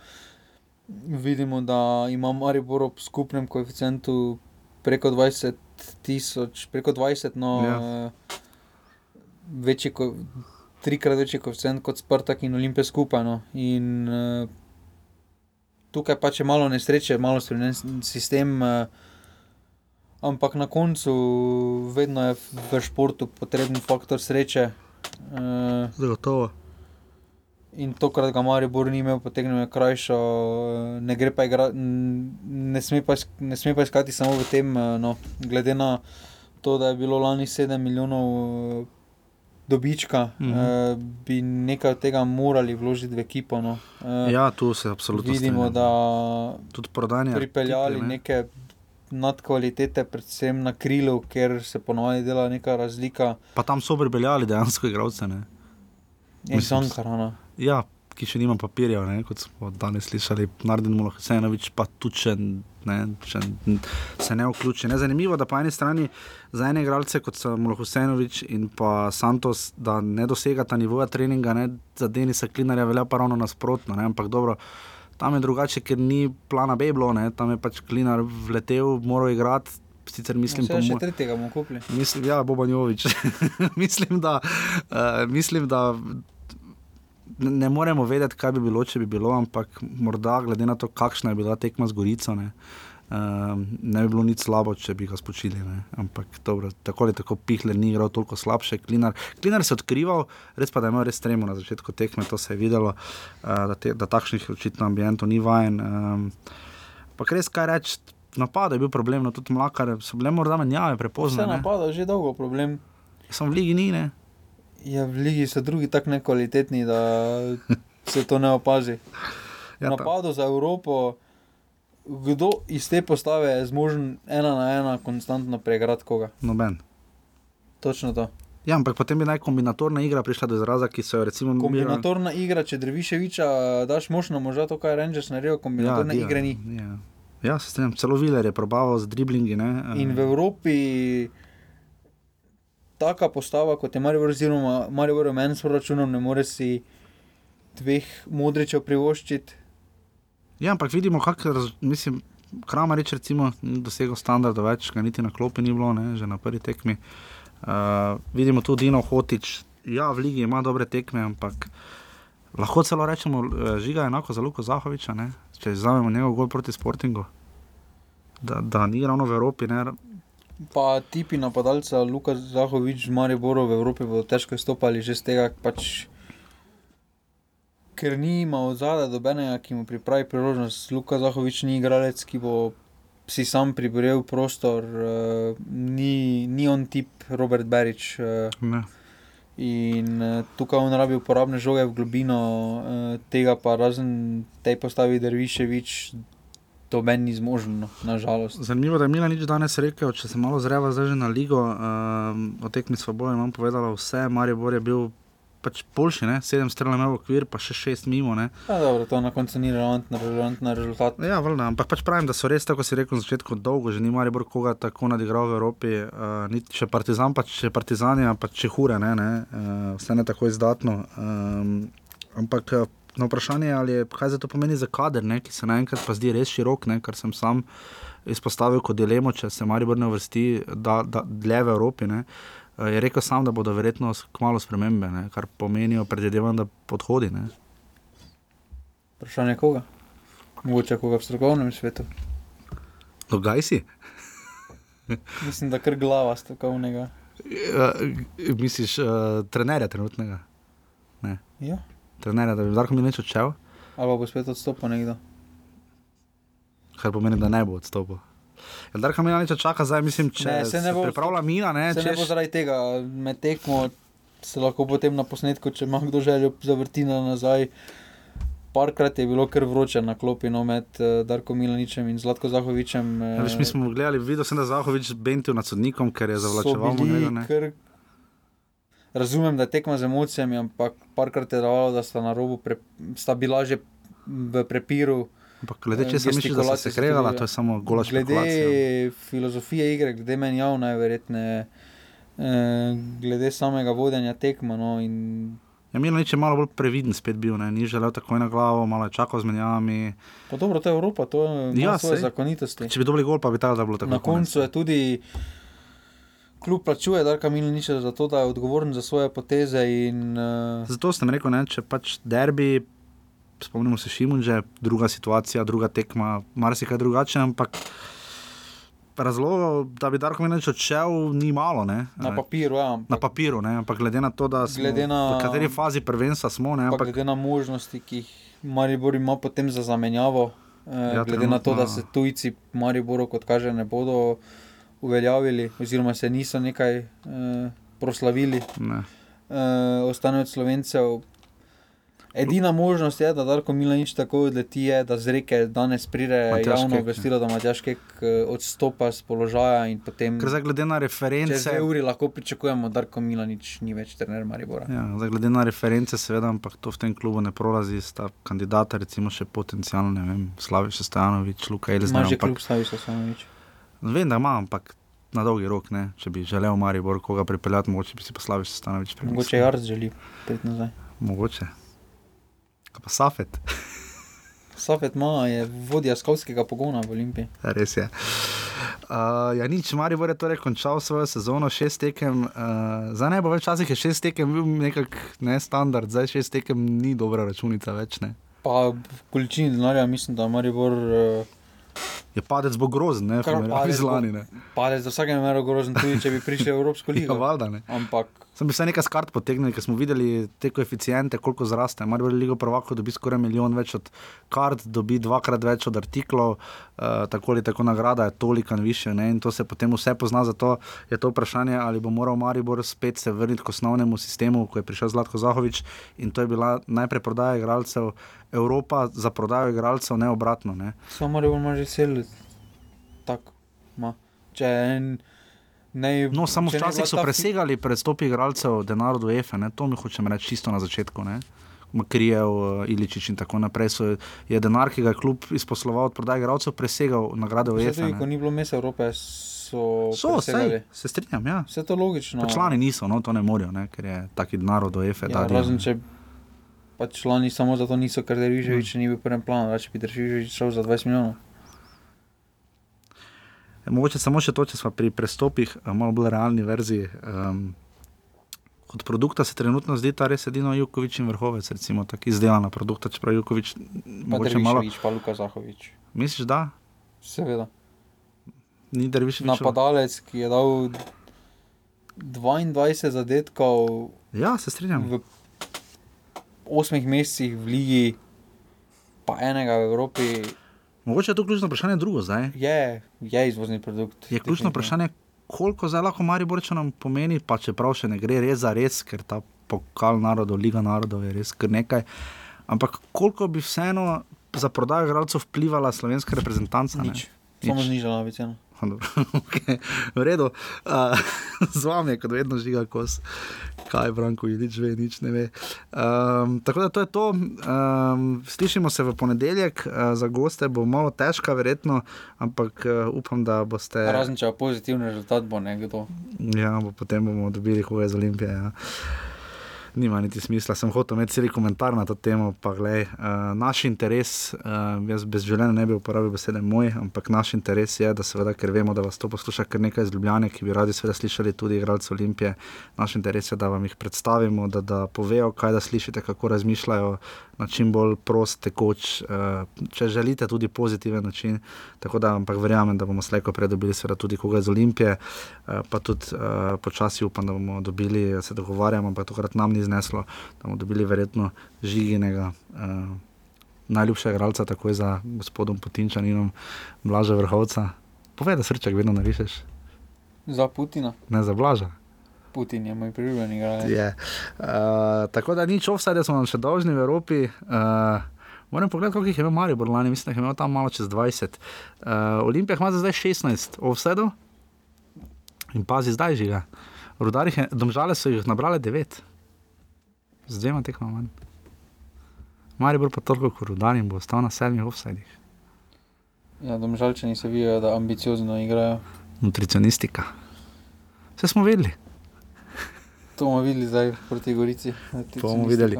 vidimo, da ima Maribor ob skupnem koeficientu preko 20 tisoč, preko 20, no, Ja. ja. večji, ko, trikrat večji koeficient kot Spartak in Olimpija skupaj. No. In uh, tukaj pač je malo nesreče, malo spremenjen sistem. Uh, Ampak na koncu vedno je v športu potreben faktor sreče. Uh, Zagotovo. in tokrat ga Maribor ni imel, potegnil je krajšo, eh, ne gre pa igrati, ne, sme pa ne sme pa iskati samo v tem, eh, no, glede na to, da je bilo lani 7 milijonov dobička, Mhm. uh, bi nekaj od tega morali vložiti v ekipo. No. Uh, Ja, tu se absolutno vidimo, strinjam. da tudi prodajanje. pripeljali artikli, ne. neke nadkvalitete, predvsem na krilu, ker se ponovadi dela neka razlika. Pa tam so pripeljali dejansko igralce. Ne? In Mislim, Sankarana. Ja, ki še nima papirjev, ne? kot smo danes slišali, Narden Mulhasenovič, pa tudi če, ne, če se ne vključi. Ne? Zanimivo je, da po eni strani za ene igralce, kot so Mulhasenovič in pa Santos, da ne dosegata nivoja treninga, ne? za Denisa Klinarja velja pa ravno nasprotno. Ne? Ampak dobro. Tam je drugače, ker ni plana B bilo, ne? tam je pač Klinar vletel, moral igrati. Sicer mislim, po še mojem- tretjega bomo kupili. Mislim, ja, Boban Jovič. mislim, da, uh, mislim, da ne, ne moremo vedeti, kaj bi bilo, če bi bilo, ampak morda, glede na to, kakšna je bila tekma z Gorico, ne, uh, ne bi bilo nič slabo, če bi ga spočili. Ne. Ampak dobro, tako ali tako Pihler ni igral toliko slabše. Klinar, Klinar se je odkrival, res pa da je imel res tremo na začetku tekme, to se je videlo, uh, da, te, da takšnih očitno ambientov ni vajen. Um, pa res kaj reči. Napad je bil problem, no tudi mlakar, so bile morda menjave prepozno. Vse napada, že dolgo problem. Sem v Ligi ni, ne? Ja, v ligi so drugi tako nekvalitetni, da se to ne opazi. Ja, Napadu za Evropo, kdo iz te postave je zmožen ena na ena konstantno pregrati koga. Noben. Točno to. Ja, ampak potem bi naj kombinatorna igra prišla do izraza, ki so jo recimo Milan- Kombinatorna igra, če Drviševiča daš možno, možda to, kar Rangers naredil, kombinatorne ja, igre ni. Ja, ja se strinjam, celo Viler je probaval z driblingi. Ne, In eh, v Evropi taka postava, kot je Marijo, oziroma Marijo, meni s proračunom, ne more si dveh modričev privoščiti. Ja, ampak vidimo, kako raz, mislim. Kramarič recimo dosegel standarda več, ga niti na klopi ni bilo, ne, že na prvi tekmi. Uh, vidimo tudi Dino Hotič, ja, v ligi ima dobre tekme, ampak lahko celo rečemo, eh, žiga je enako za Luko Zahoviča, ne, če vzamemo njegov gol proti Sportingu. Da, da ni ravno v Evropi, ne, Pa tipi napadalca, Luka Zahovič, Mariboro v Evropi bodo težko izstopali že z tega, pač, ker ni imel zadaj dobenega, ki mu pripravi priložnost. Luka Zahovič ni igralec, ki bo si sam priboril prostor, uh, ni, ni on tip Robert Berič. Uh, ne. In uh, tukaj on rabi uporabne žoge v globino, uh, tega pa razen tej postavi Derviševič, to meni ni zmožno, nažalost. Zanimivo, da je Milan nič danes rekel, če se malo zreva zdaj že na ligo, um, o tekmi svoboje imam povedala vse, Maribor je bil pač boljši, ne? sedem strelov imel v okvir, pa še šest mimo. Ne? Ja, dobro, to na koncu ni relevantno, relevantno rezultat. Ja, valjda, ampak pač pravim, da so res, tako si rekel na začetku, dolgo že ni Maribor koga tako nadigral v Evropi, uh, niti če Partizan, pa če Partizanja, pa če hure, ne, ne? Uh, vse ne tako izdatno. Um, ampak uh, na vprašanje, ali je, kaj za to pomeni za kader, ne? ki se naenkrat pa zdi res širok, ne? kar sem sam izpostavil kot dilemo, če se Maribor ne vrsti da, da, dlje v Evropi. Ne? Uh, Je rekel sam, da bodo verjetno kmalo spremembe, ne? kar pomenijo, predvidevam, da podhodi. Ne? Vprašanje koga? Mogoče koga v strokovnem svetu. Dogaj si? Mislim, da kar glava strokovnega. Uh, misliš, uh, trenerja trenutnega? Ja. Trenerja, da bi Darko Milič odšel, Ali pa bo spet odstopil nekdo. kar pomeni, da ne bo odstopil. Ja, Darko Milič čaka zdaj, mislim, če Ne, se ne bo pripravlja mina, ne, Se ne bo češ, zaradi tega med tekmo, se lahko potem na posnetku, če ima kdo željo, zavrti na nazaj. Parkrat je bilo kar vroče na klopi no, med uh, Darkom Milaničem in Zlatko Zahovičem. ja, veš, mi smo gledali, videl sem, da je Zahovič bentil nad sodnikom, ker je zavlačeval kar- Razumem, da je tekma z emocijami, ampak parkrat je davalo, da sta na robu, pre, sta bila že v prepiru. Ampak glede, če sem mislil, da se so kregala, tudi, to je samo gola špekulacija. Glede filozofije igre, glede menjav najverjetneje, eh, glede samega vodenja tekma. No, in Ja, Milič je malo bolj previden spet bil, ne, ni želel takoj na glavo, malo je čakal z menjavami. Pa dobro, to je Evropa, to ima Ja, svoje sej. zakonitosti. Če bi dobili gol, pa bi tako da bilo tako. Na koncu je tudi klub plačuje Darka Milaniča za to, da je odgovoren za svoje poteze in uh, Zato sem rekel, ne, če pač derbi, spomnimo se Šimunže, druga situacija, druga tekma, marsikaj drugače, ampak razlogov, da bi Darko Minič odšel, ni malo. Ne, na papiru, ja, ampak na papiru, ne, ampak glede na to, da smo, Glede na- v kateri fazi prvenstva smo, ne, ampak glede na možnosti, ki jih Maribor ima potem za zamenjavo, eh, Ja, glede na to, da trenutno- se tujci Mariboru, kot kaže, ne bodo uveljavili, oziroma se niso nekaj eh, proslavili, ne. eh, ostanejo od slovencev. Edina možnost je, da Darko Milanič tako odleti, je, da z reke danes pride Matjaž javno Kek, obvestilo, da Matjaš Kek eh, odstopa z položaja in potem Ker zdaj glede na čez reference. dve uri lahko pričakujemo, da Darko Milanič ni več trener Maribora. Ja, zdaj, glede na reference, seveda, ampak to v tem klubu ne prolazi, sta kandidata, recimo še potencialno, ne vem, Slaviš Stanovič, Luka Ima Elzner. že Ampak, kljub Slaviša Sanovič. vem, da ima, ampak na dolgi rok, ne, če bi želel Maribor koga pripeljati, mogoče bi si pa Slaviš Stanovič. Mogoče Jarc želi priti nazaj. Mogoče. Kaj pa Safet, Safet Ma je vodja skavskega pogona v Olimpiji. Ja, res je. Uh, ja, nič, Maribor je torej končal svojo sezono, šest tekem, uh, zdaj ne bo več časih, je šest tekem bil nekak nestandard, zdaj šest tekem ni dobra računica več. Ne. Pa količini denarja mislim, da Maribor uh, Je padec bo grozen, ne, primerjavi padec z bo- lani. Ne. pade za vsakem meru grozen, tudi če bi prišli v Evropsko Ja, ligo. valjda, ne. Ampak Sem bi se nekaj skart potegnil, ker smo videli te koeficijente, koliko zraste. Mar bo Ligo prvako dobi skoraj milijon več od kart, dobi dvakrat več od artiklov, uh, tako ali tako nagrada je toliko više ne? in to se potem vse pozna. Zato je to vprašanje, ali bo moral Maribor spet se vrniti k osnovnemu sistemu, ko je prišel Zlatko Zahovič in to je bila najprej prodaja igralcev, Evropa za prodajo igralcev, ne obratno. Ne? Samo Maribor ima že seliti. Tako. Če en. Ne, No, samo včasih so presegali predstopi igralcev denar do EFE, ne? to mi hočem reči čisto na začetku. Ne? Makrijev, Iličič in tako naprej. So, je denar, ki ga je klub izposloval od prodaje igralcev, presegal nagrade v EFE. ko ni bilo mesta Evrope, so. So, sej, se strinjam, ja. Vse to logično. Pa člani niso, no, to ne morajo, ne? ker je taki denar do EFE. Ja, razen če pa člani samo zato niso, ker Derviševič Mm. ni bil v prvem planu, da če bi Derviševič šel za 20 milijonov. Mogoče samo še to, če smo pri prestopih, eh, malo bolj realni verziji. Um, kot produkta se trenutno zdi ta res edino Jukovič in vrhovec, recimo tako izdelana produkta, čeprav Jukovič Pa mogoče malo. Derviševič, pa Luka Zahovič. Misliš, da? Seveda. Ni Derviševič. Napadalec, ki je dal 22 zadetkov Ja, se strinjam. v 8 mesecih v ligi, pa enega v Evropi, Mogoče je to ključno vprašanje drugo zdaj. je, je izvozni produkt. Je ključno vprašanje, koliko zdaj lahko Mariborčanom pomeni, pa čeprav še ne gre res za res, ker ta pokal narodov, Liga narodov je res kar nekaj. Ampak koliko bi vseeno za prodajo igralcev vplivala slovenska reprezentanca? ne? Nič. Samo Nič. znižala bi ceno. Okay. V redu, uh, z vami je kot vedno žiga kos, kaj Branko Ilič ve, nič ne ve. Um, tako da to je to. Um, slišimo se v ponedeljek, uh, za goste bo malo težka, verjetno, ampak uh, upam, da boste. Razen če bo pozitivni rezultat, bo nekdo. Ja, bo potem bomo dobili hoje z Olimpije. Ja. Nima niti smisla, sem hotel imeti cel komentar na to temo. Pa, glej, uh, naš interes, uh, jaz brez življenja ne bi uporabil besede moj, ampak naš interes je, da seveda, ker vemo, da vas to posluša kar nekaj iz Ljubljana, ki bi radi seveda slišali tudi igralce Olimpije. Naš interes je, da vam jih predstavimo, da, da povejo, kaj da slišite, kako razmišljajo na čim bolj prost, tekoč, uh, če želite, tudi pozitiven način. Tako da, ampak verjamem, da bomo slejko predobili seveda tudi koga iz Olimpije, uh, pa tudi uh, počasi upam, da bomo dobili, se dogovarjamo, ampak tokrat nam ni zneslo, da bomo dobili verjetno žiginega. Uh, Najljubšega igralca, takoj za gospodom Putinčaninom, Blaža Vrhovca. Povej, da srček vedno narišeš, Za Putina. ne za Blaža. Putin je moj priljubljeni igralec. Uh, tako da nič offside smo nam še dolžni v Evropi. Uh, moram pogledati, koliko jih je imel Maribor lani, mislim, da jih je imel tam malo čez 20. Uh, Olimpija ima zdaj 16 offside in pazi zdaj žiga. Rudarih je, domžale so jih nabrale 9, z dvema tekmama manj. Maribor pa toliko kot rudar in bo ostal na sedmih offsidih. Ja, domžalčani se vidijo, da ambiciozno igrajo. Nutricionistika. Vse smo vedeli. To bomo videli zdaj proti Gorici. To bomo videli.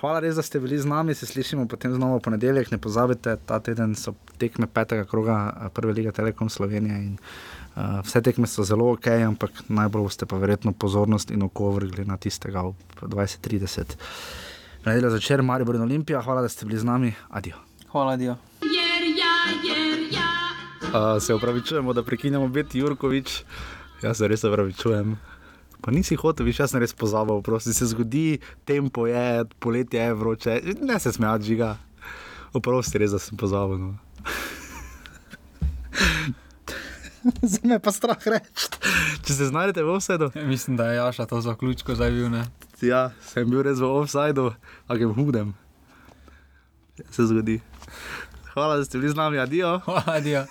Hvala res, da ste bili z nami, se slišimo potem znova v ponedeljek. Ne pozabite, ta teden so tekme petega kroga eh, Prve lige Telekom Slovenije. In, uh, vse tekme so zelo ok, ampak najbolj boste pa verjetno pozornost in oko vrgli na tistega ob 2030. Nedelja začer, Maribor in Olimpija, hvala, da ste bili z nami. Adijo. Hvala, Dio. Uh, se upravičujemo, da prekinjamo biti Jurkovič. Jaz se res upravičujem. Pa nisi hotel, viš, jaz sem res pozabil, prosti se zgodi, tempo je, poletje je vroče, ne se smejati, žiga. Oprosti, res, da sem pozabil. No. Zdaj me pa strah reči. Če se znajdete v offsajdu, Mislim, da je Jaša to zaključko zdaj bil. Ne? ja, sem bil res v offsajdu, a grem hudem. Ja, se zgodi. Hvala, da ste bili z nami, adijo. Hvala, Dio.